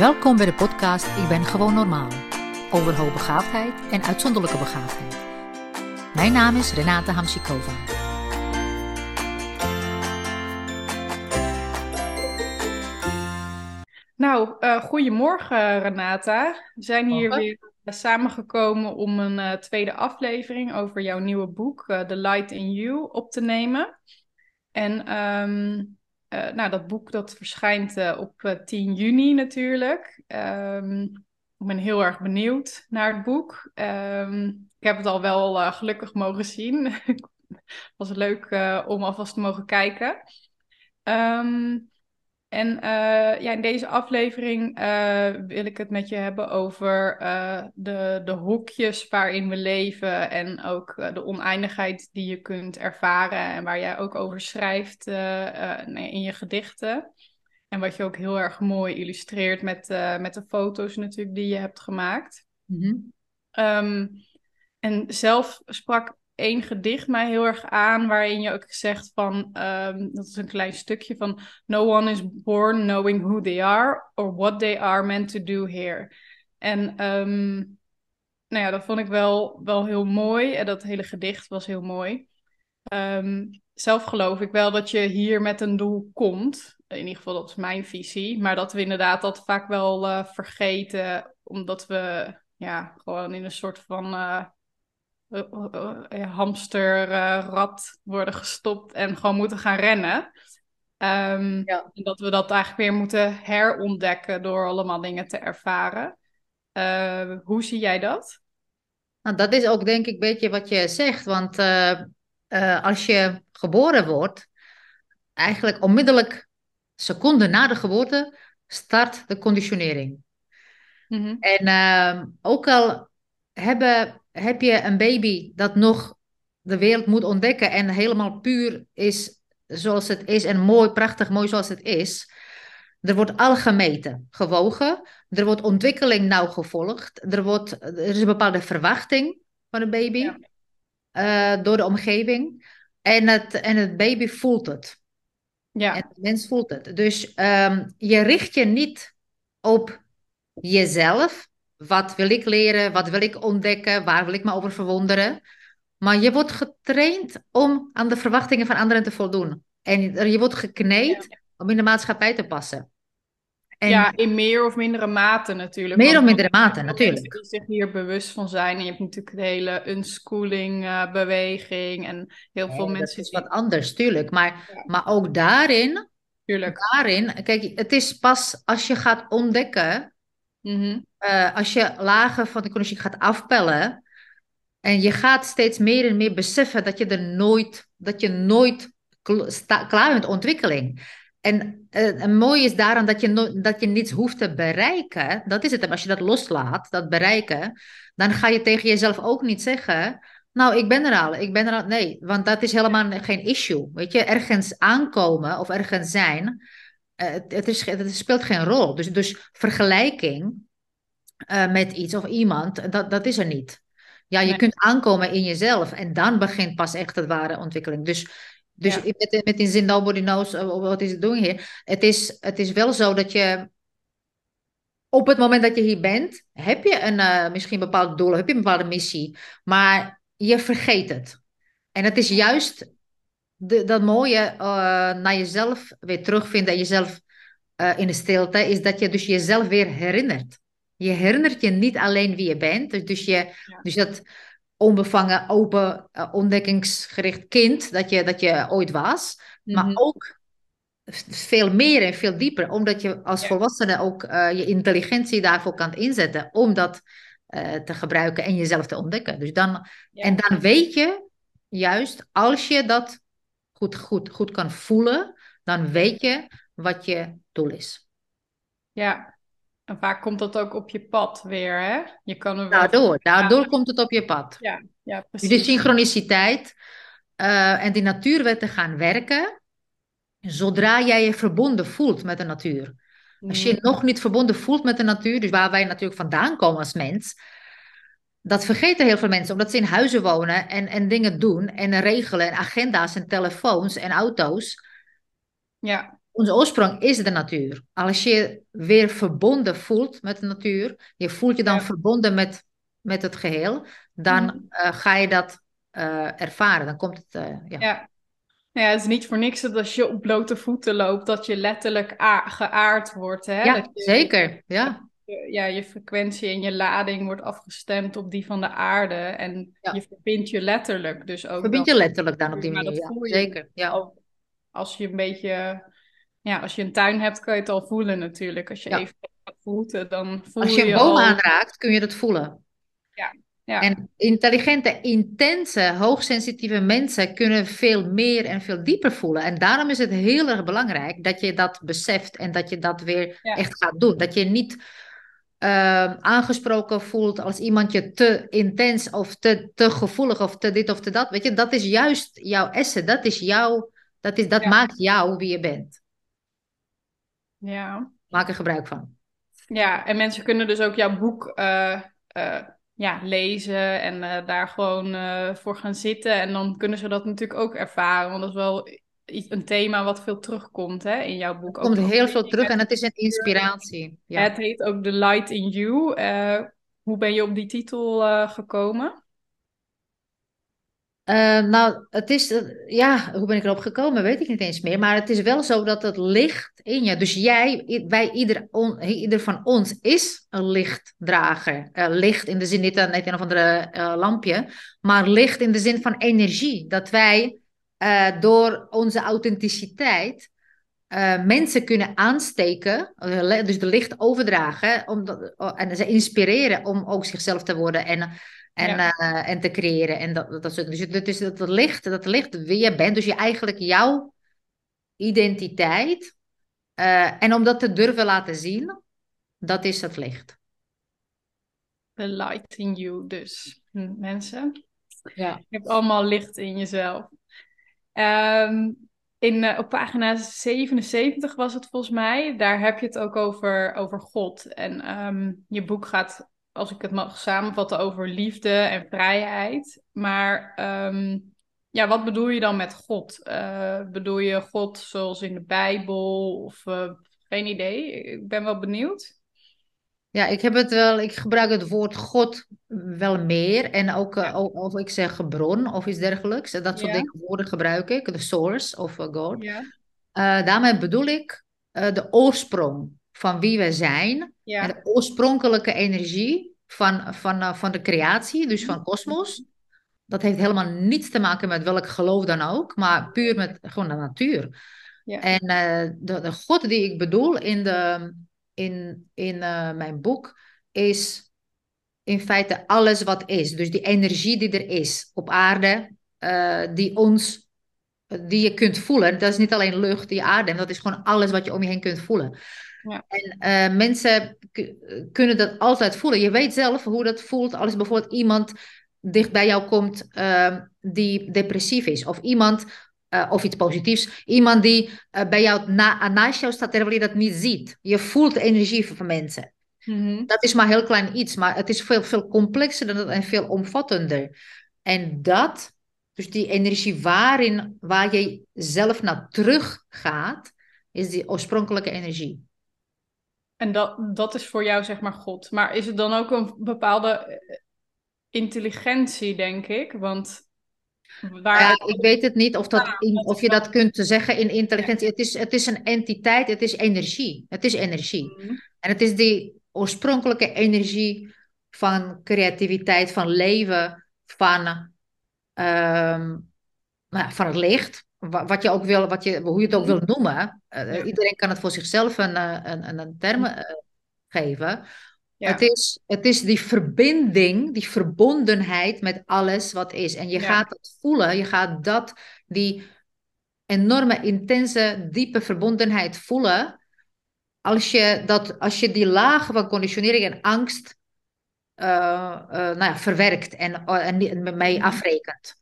Welkom bij de podcast Ik ben gewoon normaal. Over hoogbegaafdheid en uitzonderlijke begaafdheid. Mijn naam is Renate Hamsikova. Nou, uh, goedemorgen Renata. We zijn hier weer samengekomen om een uh, tweede aflevering over jouw nieuwe boek, uh, The Light in You, op te nemen. En um, nou, dat boek dat verschijnt op 10 juni natuurlijk. Um, ik ben heel erg benieuwd naar het boek. Um, ik heb het al wel gelukkig mogen zien. Het was leuk om alvast te mogen kijken. Um, en uh, ja, in deze aflevering uh, wil ik het met je hebben over uh, de, de hokjes waarin we leven en ook de oneindigheid die je kunt ervaren en waar jij ook over schrijft in je gedichten. En wat je ook heel erg mooi illustreert met, met de foto's natuurlijk die je hebt gemaakt. Mm -hmm. um, en zelf sprak één gedicht mij heel erg aan, waarin je ook zegt van, um, dat is een klein stukje van, no one is born knowing who they are or what they are meant to do here. En um, nou ja, dat vond ik wel, wel heel mooi en dat hele gedicht was heel mooi. Um, zelf geloof ik wel dat je hier met een doel komt. In ieder geval, dat is mijn visie. Maar dat we inderdaad dat vaak wel uh, vergeten, omdat we ja, gewoon in een soort van uh, uh, hamsterrad worden gestopt en gewoon moeten gaan rennen. Um, ja. En dat we dat eigenlijk weer moeten herontdekken door allemaal dingen te ervaren. Uh, hoe zie jij dat? Nou, dat is ook denk ik een beetje wat je zegt. Want uh, uh, als je geboren wordt, eigenlijk onmiddellijk seconden na de geboorte start de conditionering. Mm -hmm. En ehm, ook al hebben heb je een baby dat nog de wereld moet ontdekken en helemaal puur is zoals het is en mooi, prachtig mooi zoals het is. Er wordt al gemeten, gewogen. Er wordt ontwikkeling nauw gevolgd. Er, wordt, er is een bepaalde verwachting van een baby ja. uh, door de omgeving. En het, en het baby voelt het. Ja. En de mens voelt het. Dus um, je richt je niet op jezelf, wat wil ik leren? Wat wil ik ontdekken? Waar wil ik me over verwonderen? Maar je wordt getraind om aan de verwachtingen van anderen te voldoen. En je wordt gekneed om in de maatschappij te passen. En ja, in meer of mindere mate natuurlijk. Meer of mindere mate, natuurlijk. Je zich hier bewust van zijn. En je hebt natuurlijk de hele unschooling uh, beweging. En heel veel mensen. Dat is wat anders, tuurlijk. Maar, ja. maar ook daarin. Tuurlijk. Daarin, kijk, het is pas als je gaat ontdekken Mm-hmm. Uh, als je lagen van de conditie gaat afpellen en je gaat steeds meer en meer beseffen dat je er nooit, dat je nooit klaar bent ontwikkeling. En uh, het mooie is daaraan dat je, no dat je niets hoeft te bereiken. Dat is het. Als je dat loslaat, dat bereiken, dan ga je tegen jezelf ook niet zeggen. Nou, ik ben er al, ik ben er al. Nee, want dat is helemaal geen issue. Weet je, ergens aankomen of ergens zijn uh, het, is, het speelt geen rol. Dus, dus vergelijking uh, met iets of iemand, dat, dat is er niet. Ja, je nee. kunt aankomen in jezelf en dan begint pas echt het ware ontwikkeling. Dus, dus ja. met, met die zin nobody knows what is doing here. Het is, het is wel zo dat je op het moment dat je hier bent, heb je een, uh, misschien een bepaald doel, heb je een bepaalde missie, maar je vergeet het. En het is juist de, dat mooie uh, naar jezelf weer terugvinden en jezelf uh, in de stilte, is dat je dus jezelf weer herinnert. Je herinnert je niet alleen wie je bent, dus, je, ja. dus dat onbevangen, open, uh, ontdekkingsgericht kind dat je, dat je ooit was, mm -hmm. maar ook veel meer en veel dieper, omdat je als ja. volwassene ook je intelligentie daarvoor kan inzetten om dat te gebruiken en jezelf te ontdekken. Dus dan, ja. En dan weet je juist, als je dat goed, goed, goed kan voelen, dan weet je wat je doel is. Ja, en vaak komt dat ook op je pad weer, hè? Je kan er daardoor, daardoor komt het op je pad. Ja, ja precies. Dus de synchroniciteit uh, en die natuurwetten gaan werken zodra jij je verbonden voelt met de natuur. Als je je nog niet verbonden voelt met de natuur, dus waar wij natuurlijk vandaan komen als mens, dat vergeten heel veel mensen, omdat ze in huizen wonen en, en dingen doen en regelen en agenda's en telefoons en auto's. Ja. Onze oorsprong is de natuur. Als je weer verbonden voelt met de natuur, je voelt je dan verbonden met, met het geheel, dan mhm. eh, ga je dat uh, ervaren. Dan komt het, uh, ja. ja. Ja, het is niet voor niks dat als je op blote voeten loopt, dat je letterlijk geaard wordt. Hè? Ja, zeker. Ja. ja, je frequentie en je lading wordt afgestemd op die van de aarde. En je verbindt je letterlijk dus ook. Verbind je letterlijk dan op die manier, ja. Zeker, ja. Als je een beetje... Ja, als je een tuin hebt, kan je het al voelen natuurlijk. Als je even voelt, dan voel je Als je een boom aanraakt, kun je het voelen. Ja. Ja. En intelligente, intense, hoogsensitieve mensen kunnen veel meer en veel dieper voelen. En daarom is het heel erg belangrijk dat je dat beseft en dat je dat weer echt gaat doen. Dat je niet uh, aangesproken voelt als iemand je te intens of te, te gevoelig of te dit of te dat. Weet je, dat is juist jouw essen. Dat is jouw, dat, is, dat maakt jou wie je bent. Ja. Maak er gebruik van. Ja, en mensen kunnen dus ook jouw boek uh, uh, ja, lezen en uh, daar gewoon voor gaan zitten. En dan kunnen ze dat natuurlijk ook ervaren. Want dat is wel een thema wat veel terugkomt hè, in jouw boek. Het komt heel veel terug en het is een inspiratie. Ja. Het heet ook The Light in You. hoe ben je op die titel gekomen? Uh, nou, het is, ja, hoe ben ik erop gekomen, weet ik niet eens meer. Maar het is wel zo dat het licht in je, dus jij, wij, ieder, ieder van ons is een lichtdrager. Uh, licht in de zin, niet een, een of andere uh, lampje, maar licht in de zin van energie. Dat wij door onze authenticiteit mensen kunnen aansteken, dus de licht overdragen, om, en ze inspireren om ook zichzelf te worden. En en, eh, en te creëren. En dat, dat, dat, dus dat, dat, dat, ligt, dat ligt wie je bent. Dus je eigenlijk jouw identiteit. Uh, en om dat te durven laten zien, dat is het licht. The light in you dus, mensen. Ja. Je hebt allemaal licht in jezelf. Um, in, uh, op pagina 77 was het volgens mij. Daar heb je het ook over, over God. En um, je boek gaat als ik het mag samenvatten, over liefde en vrijheid. Maar ehm, ja, wat bedoel je dan met God? Uh, bedoel je God zoals in de Bijbel? Of uh, geen idee? Ik ben wel benieuwd. Ja, ik heb het wel, ik gebruik het woord God wel meer. En ook uh, of ik zeg bron of iets dergelijks. Dat soort ja. woorden gebruik ik. De source of God. Ja. daarmee bedoel ik de oorsprong van wie we zijn. Ja. De oorspronkelijke energie van, van, uh, van de creatie, dus van kosmos. Dat heeft helemaal niets te maken met welk geloof dan ook, maar puur met gewoon de natuur. Ja. En uh, de, de God die ik bedoel in, de, in, in uh, mijn boek is in feite alles wat is. Dus die energie die er is op aarde, die ons die je kunt voelen. Dat is niet alleen lucht, die aarde, dat is gewoon alles wat je om je heen kunt voelen. Ja. En uh, mensen kunnen dat altijd voelen. Je weet zelf hoe dat voelt als bijvoorbeeld iemand dicht bij jou komt uh, die depressief is. Of iemand, uh, of iets positiefs, iemand die bij jou na, naast jou staat terwijl je dat niet ziet. Je voelt de energie van mensen. Mm -hmm. Dat is maar heel klein iets, maar het is veel, veel complexer dan dat en veel omvattender. En dat, dus die energie waarin, waar je zelf naar terug gaat, is die oorspronkelijke energie. En dat, dat is voor jou zeg maar God. Maar is het dan ook een bepaalde eh, intelligentie, denk ik? Want waar... Ja, ik weet het niet of, dat in, of je dat kunt zeggen in intelligentie. Het is, het is een entiteit, het is energie. Het is energie. Mhm. En het is die oorspronkelijke energie van creativiteit, van leven, van, um, nou, van het licht wat je ook wil, wat je, hoe je het ook wil noemen. Uh, iedereen kan het voor zichzelf een, eh, een, een, term uh, geven. Ja. Het, is, het is die verbinding, die verbondenheid met alles wat is. En je Ja. gaat het voelen, je gaat dat, die enorme, intense, diepe verbondenheid voelen. Als je, dat, als je die lagen van conditionering en angst eh, eh, nou ja, verwerkt en, en mee afrekent.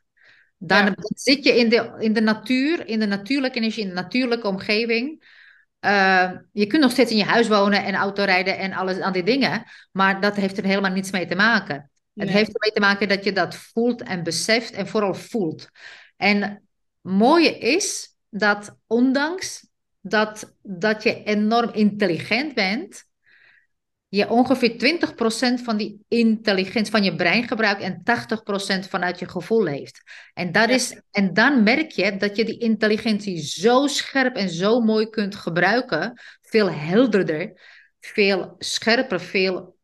Dan Ja. zit je in de, in de natuur, in de natuurlijke energie, in de natuurlijke omgeving. Uh, je kunt nog steeds in je huis wonen en auto rijden en alles aan die dingen, maar dat heeft er helemaal niets mee te maken. Het heeft ermee te maken dat je dat voelt en beseft en vooral voelt. En het mooie is dat ondanks dat, dat je enorm intelligent bent, je ongeveer 20% van die intelligentie van je brein gebruikt en 80% vanuit je gevoel heeft. En, dat is, en dan merk je dat je die intelligentie zo scherp en zo mooi kunt gebruiken, veel helderder, veel scherper, veel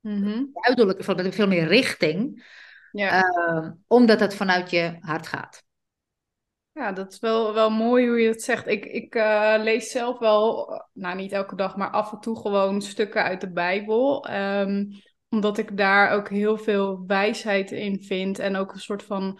mm duidelijker, met veel meer richting, ja. Uh, omdat het vanuit je hart gaat. Ja, dat is wel, wel mooi hoe je het zegt. Ik, ik uh, lees zelf wel, nou niet elke dag, maar af en toe gewoon stukken uit de Bijbel. Um, omdat ik daar ook heel veel wijsheid in vind. En ook een soort van,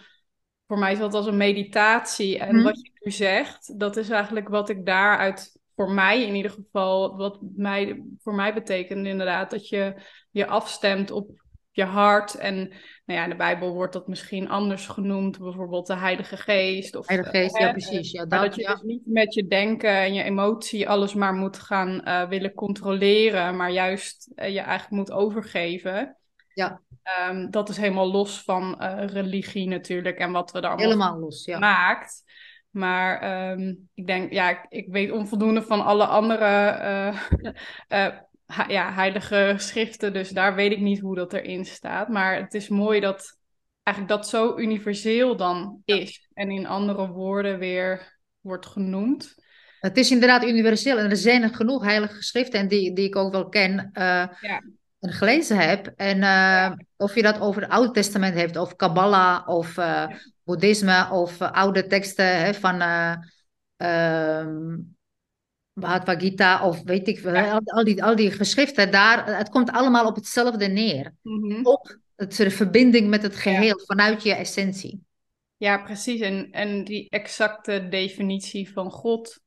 voor mij is dat als een meditatie. En mhm. wat je nu zegt, dat is eigenlijk wat ik daaruit, voor mij in ieder geval, wat mij, voor mij betekent inderdaad. Dat je je afstemt op je hart. En nou ja, in de Bijbel wordt dat misschien anders genoemd, bijvoorbeeld de Heilige Geest. Of, Heilige Geest, ja, precies. Ja, dat, dat je dus niet met je denken en je emotie alles maar moet gaan uh, willen controleren, maar juist uh, je eigenlijk moet overgeven. Ja. Um, dat is helemaal los van uh, religie natuurlijk en wat we daar allemaal helemaal los, ja. maakt. Maar um, ik denk, ja, ik, ik, weet onvoldoende van alle andere ja, heilige schriften, dus daar weet ik niet hoe dat erin staat. Maar het is mooi dat eigenlijk dat zo universeel dan is en in andere woorden weer wordt genoemd. Het is inderdaad universeel en er zijn er genoeg heilige schriften en die, die ik ook wel ken uh, ja. en gelezen heb. En uh, of je dat over het Oude Testament hebt, of Kabbalah, of uh, Boeddhisme, of oude teksten hè, van ehm, Bhagavad Gita of weet ik veel, al, al, die, al die geschriften, daar, het komt allemaal op hetzelfde neer. Mm Op het, de verbinding met het geheel vanuit je essentie. Ja, precies. En, en die exacte definitie van God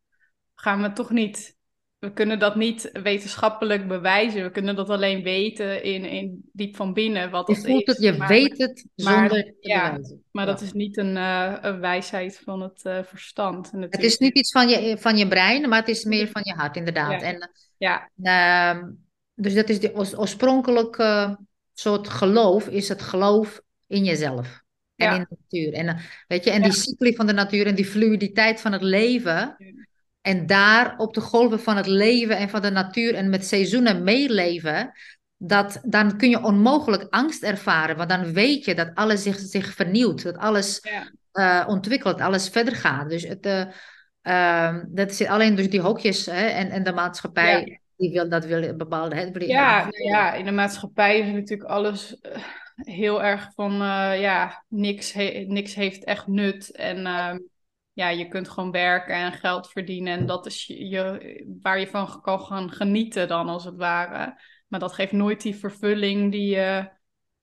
gaan we toch niet we kunnen dat niet wetenschappelijk bewijzen. We kunnen dat alleen weten in, in diep van binnen. Wat je voelt het, je weet het zonder maar, ja, Maar dat is niet een, uh, een wijsheid van het uh, verstand. Het is niet iets van je, van je brein, maar het is meer van je hart, inderdaad. Ja. En, ja. Uh, dus dat is de oorspronkelijke soort geloof, is het geloof in jezelf. En in de natuur. En, eh, weet je, en die cycli van de natuur en die fluiditeit van het leven en daar op de golven van het leven en van de natuur en met seizoenen meeleven, dat, dan kun je onmogelijk angst ervaren. Want dan weet je dat alles zich, zich vernieuwt, dat alles ja. uh, ontwikkelt, alles verder gaat. Dus het, uh, uh, dat zit alleen dus die hokjes hè, en, en de maatschappij. Ja. Die wil dat wil bepaalde. Hè, wil ja, ja, in de maatschappij is natuurlijk alles eh, heel erg van ja, niks, he niks heeft echt nut. En ehm, ja, je kunt gewoon werken en geld verdienen. En dat is je, waar je van kan gaan genieten dan, als het ware. Maar dat geeft nooit die vervulling die je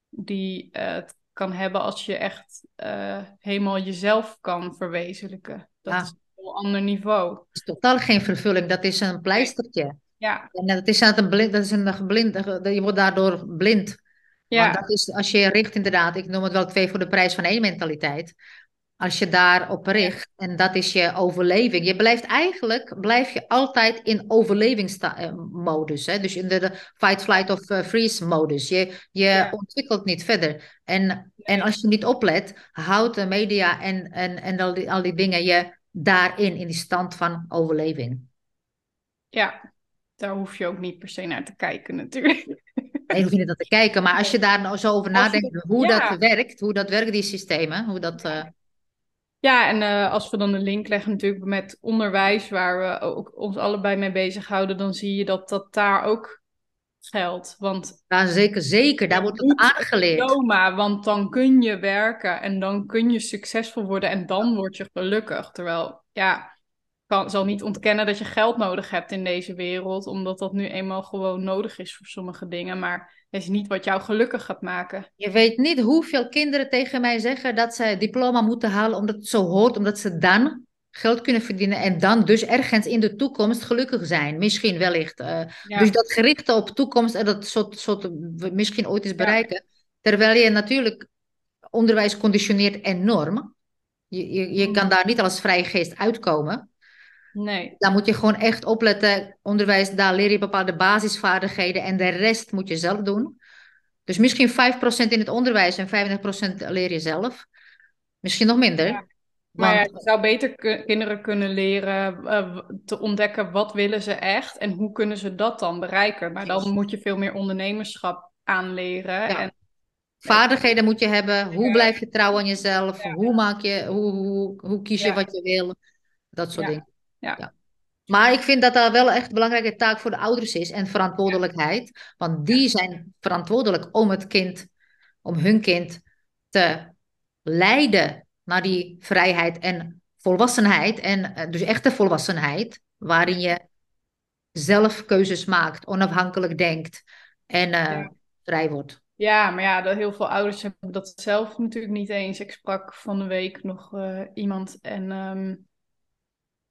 die, uh, kan hebben als je echt uh, helemaal jezelf kan verwezenlijken. Dat is een heel ander niveau. Het is totaal geen vervulling, dat is een pleistertje. Ja. En dat is een blind, dat is een blind, je wordt daardoor blind. Ja. Want dat is, als je richt inderdaad, ik noem het wel twee voor de prijs van één mentaliteit. Als je daarop richt en dat is je overleving. Je blijft eigenlijk, blijf je altijd in overlevingsmodus. Hè? Dus in de, fight, flight of uh, freeze modus. Je, je ontwikkelt niet verder. En, en als je niet oplet, houdt de media en, en, en al, die, al die dingen je daarin, in die stand van overleving. Ja, daar hoef je ook niet per se naar te kijken natuurlijk. Nee, hoef je niet naar te kijken. Maar als je daar nou zo over nadenkt, hoe dat werkt, hoe dat werkt, die systemen, hoe dat... Uh, ja, en uh, als we dan de link leggen natuurlijk met onderwijs, waar we ook ons allebei mee bezighouden, dan zie je dat dat daar ook geldt. Want ja, zeker, zeker. Daar wordt het aangeleerd. Diploma, want dan kun je werken en dan kun je succesvol worden en dan word je gelukkig. Terwijl, ja, kan, zal niet ontkennen dat je geld nodig hebt in deze wereld, omdat dat nu eenmaal gewoon nodig is voor sommige dingen. Maar het is niet wat jou gelukkig gaat maken. Je weet niet hoeveel kinderen tegen mij zeggen dat ze diploma moeten halen omdat het zo hoort, omdat ze dan geld kunnen verdienen en dan dus ergens in de toekomst gelukkig zijn. Misschien wellicht. Uh, Dus dat gerichte op toekomst en dat soort, soort misschien ooit eens bereiken. Terwijl je natuurlijk onderwijs conditioneert enorm. Je, je, je kan mm. daar niet als vrije geest uitkomen. Nee. Dan moet je gewoon echt opletten. Onderwijs, daar leer je bepaalde basisvaardigheden en de rest moet je zelf doen. Dus misschien 5% in het onderwijs en 35% leer je zelf. Misschien nog minder. Maar ja, je zou beter kinderen kunnen leren uh, te ontdekken wat willen ze echt en hoe kunnen ze dat dan bereiken. Maar dan moet je veel meer ondernemerschap aanleren. En... Vaardigheden moet je hebben. Hoe blijf je trouw aan jezelf? Hoe, maak je, hoe, hoe, hoe kies je wat je wil? Dat soort dingen. Ja. Maar ik vind dat dat wel echt een belangrijke taak voor de ouders is en verantwoordelijkheid. Want die zijn verantwoordelijk om het kind, om hun kind te leiden naar die vrijheid en volwassenheid. En eh, dus echte volwassenheid, waarin je zelf keuzes maakt, onafhankelijk denkt en uh, vrij wordt. Ja, maar ja, heel veel ouders hebben dat zelf natuurlijk niet eens. Ik sprak van de week nog uh, iemand en um,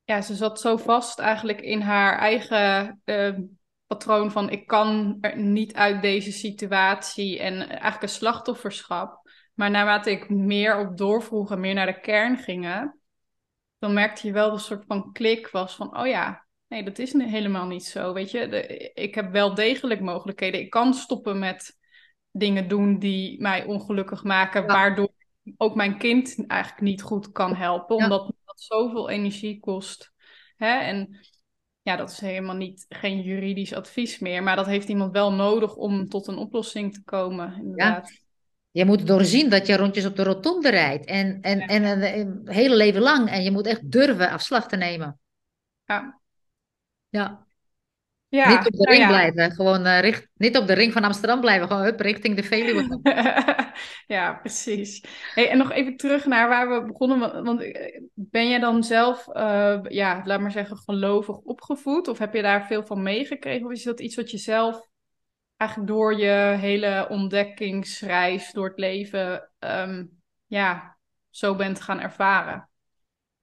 ja, ze zat zo vast eigenlijk in haar eigen uh, patroon van ik kan er niet uit deze situatie en eigenlijk een slachtofferschap. Maar naarmate ik meer op doorvroeg en meer naar de kern gingen, dan merkte je wel dat een soort van klik was van, oh ja, nee, dat is helemaal niet zo. Weet je, de, ik heb wel degelijk mogelijkheden. Ik kan stoppen met dingen doen die mij ongelukkig maken, waardoor ook mijn kind eigenlijk niet goed kan helpen, omdat zoveel energie kost. Hè? En ja, dat is helemaal niet geen juridisch advies meer, maar dat heeft iemand wel nodig om tot een oplossing te komen. Inderdaad. Ja. Je moet doorzien dat je rondjes op de rotonde rijdt. En, en, en een, hele leven lang. En je moet echt durven afslag te nemen. Ja. Ja. ja niet op de ring blijven. Gewoon uh, richt, niet op de ring van Amsterdam blijven. Gewoon up, richting de Veluwe. ja, precies. Hey, en nog even terug naar waar we begonnen. Want eh, ben jij dan zelf, uh, ja, laat maar zeggen, gelovig opgevoed? Of heb je daar veel van meegekregen? Of is dat iets wat je zelf eigenlijk door je hele ontdekkingsreis door het leven, um, ja, zo bent gaan ervaren?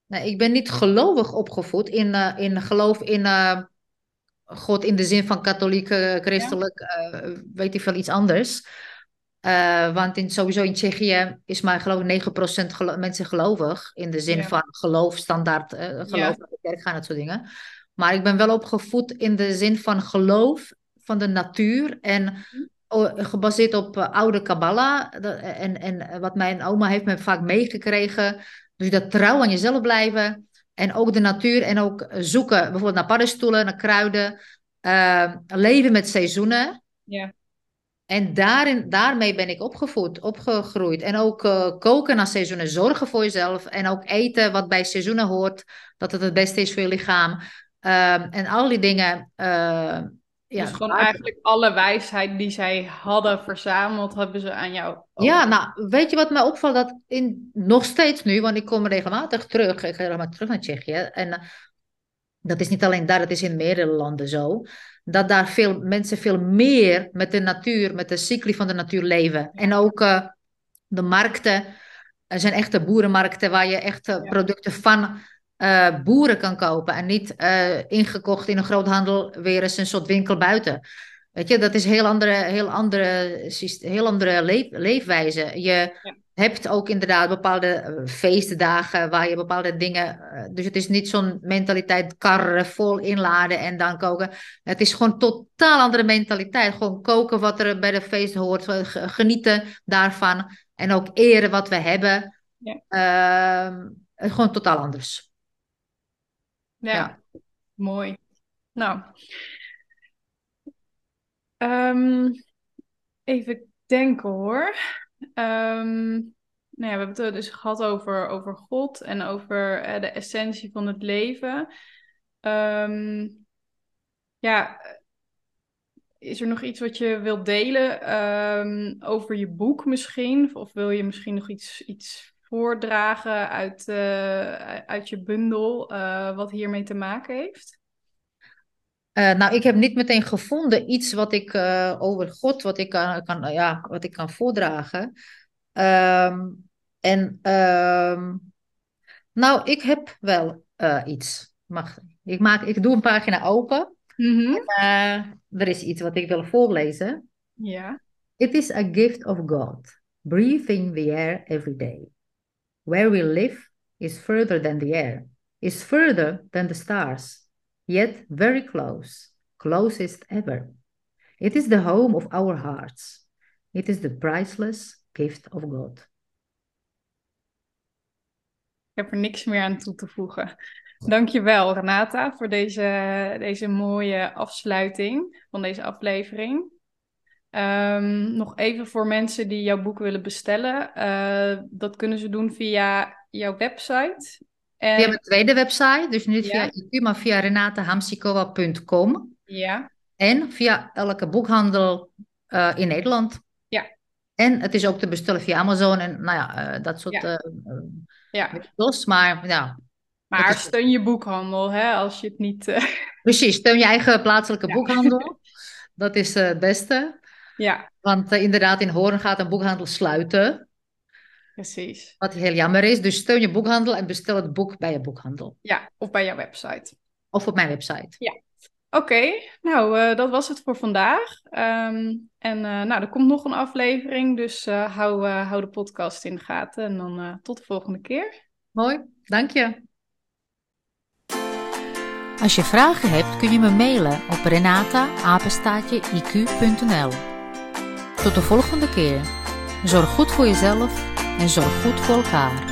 Nou, ik ben niet gelovig opgevoed in, uh, in geloof in uh, God in de zin van katholiek, christelijk, weet ik veel iets anders. Want in, sowieso in Tsjechië is maar geloof ik 9% gelo mensen gelovig. In de zin van geloof, standaard geloof, ja. naar de kerk gaan, dat soort dingen. Maar ik ben wel opgevoed in de zin van geloof van de natuur en gebaseerd op uh, oude Kabbalah. En, en wat mijn oma heeft me vaak meegekregen. Dus dat trouw aan jezelf blijven. En ook de natuur en ook zoeken, bijvoorbeeld naar paddenstoelen, naar kruiden. Uh, leven met seizoenen. Ja. En daarin, daarmee ben ik opgevoed, opgegroeid. En ook uh, koken naar seizoenen, zorgen voor jezelf. En ook eten wat bij seizoenen hoort, dat het het beste is voor je lichaam. Uh, en al die dingen ja, dus gewoon eigenlijk alle wijsheid die zij hadden verzameld, hebben ze aan jou. Ja, nou, weet je wat mij opvalt? Dat in, nog steeds nu, want ik kom regelmatig terug, ik ga regelmatig terug naar Tsjechië. En eh, dat is niet alleen daar, dat is in meerdere landen zo. Dat daar veel mensen veel meer met de natuur, met de cycli van de natuur leven. En ook uh, de markten. Er zijn echte boerenmarkten waar je echt producten van uh, boeren kan kopen en niet uh, ingekocht in een groothandel weer eens een soort winkel buiten. Weet je, dat is een heel andere, heel andere, heel andere leef, leefwijze. Je hebt ook inderdaad bepaalde eh, feestdagen waar je bepaalde dingen. dus het is niet zo'n mentaliteit karren vol inladen en dan koken. Het is gewoon totaal andere mentaliteit. Gewoon koken wat er bij de feest hoort, genieten daarvan en ook eren wat we hebben. Ja. Uh, gewoon totaal anders. Ja, mooi. Nou, um, even denken hoor. Um, nou ja, we hebben het dus gehad over, over God en over eh, de essentie van het leven. Um, ja, is er nog iets wat je wilt delen um, over je boek misschien? Of wil je misschien nog iets, iets voordragen uit, uh, uit je bundel uh, wat hiermee te maken heeft? Uh, nou, ik heb niet meteen gevonden iets wat ik over God, wat ik kan, kan, ja, wat ik kan voordragen. Um, en um, nou, ik heb wel iets. Mag, ik, maak, ik doe een pagina open. Mm -hmm. en, er is iets wat ik wil voorlezen. Ja. It is a gift of God, breathing the air every day. Where we live is further than the air, is further than the stars, yet very close, closest ever. It is the home of our hearts. It is the priceless gift of God. Ik heb er niks meer aan toe te voegen. Dankjewel Renata voor deze, deze mooie afsluiting van deze aflevering. Ehm, nog even voor mensen die jouw boek willen bestellen. Uh, dat kunnen ze doen via jouw website. En... Via mijn tweede website, dus niet via IQ, maar via renatahamsikova.com. Ja. En via elke boekhandel uh, in Nederland. Ja. En het is ook te bestellen via Amazon en nou ja, uh, dat soort ja. ja. Maar ja, maar steun je boekhandel, hè, als je het niet... Precies, steun je eigen plaatselijke boekhandel. Dat is het beste. Ja. Want inderdaad, in Hoorn gaat een boekhandel sluiten. Precies. Wat heel jammer is. Dus steun je boekhandel en bestel het boek bij je boekhandel. Ja, of bij jouw website. Of op mijn website. Ja. Oké, nou, uh, dat was het voor vandaag. Um, en uh, nou, er komt nog een aflevering, dus uh, hou, hou de podcast in de gaten. En dan tot de volgende keer. Mooi, dank je. Als je vragen hebt, kun je me mailen op renata-iq.nl. Tot de volgende keer. Zorg goed voor jezelf en zorg goed voor elkaar.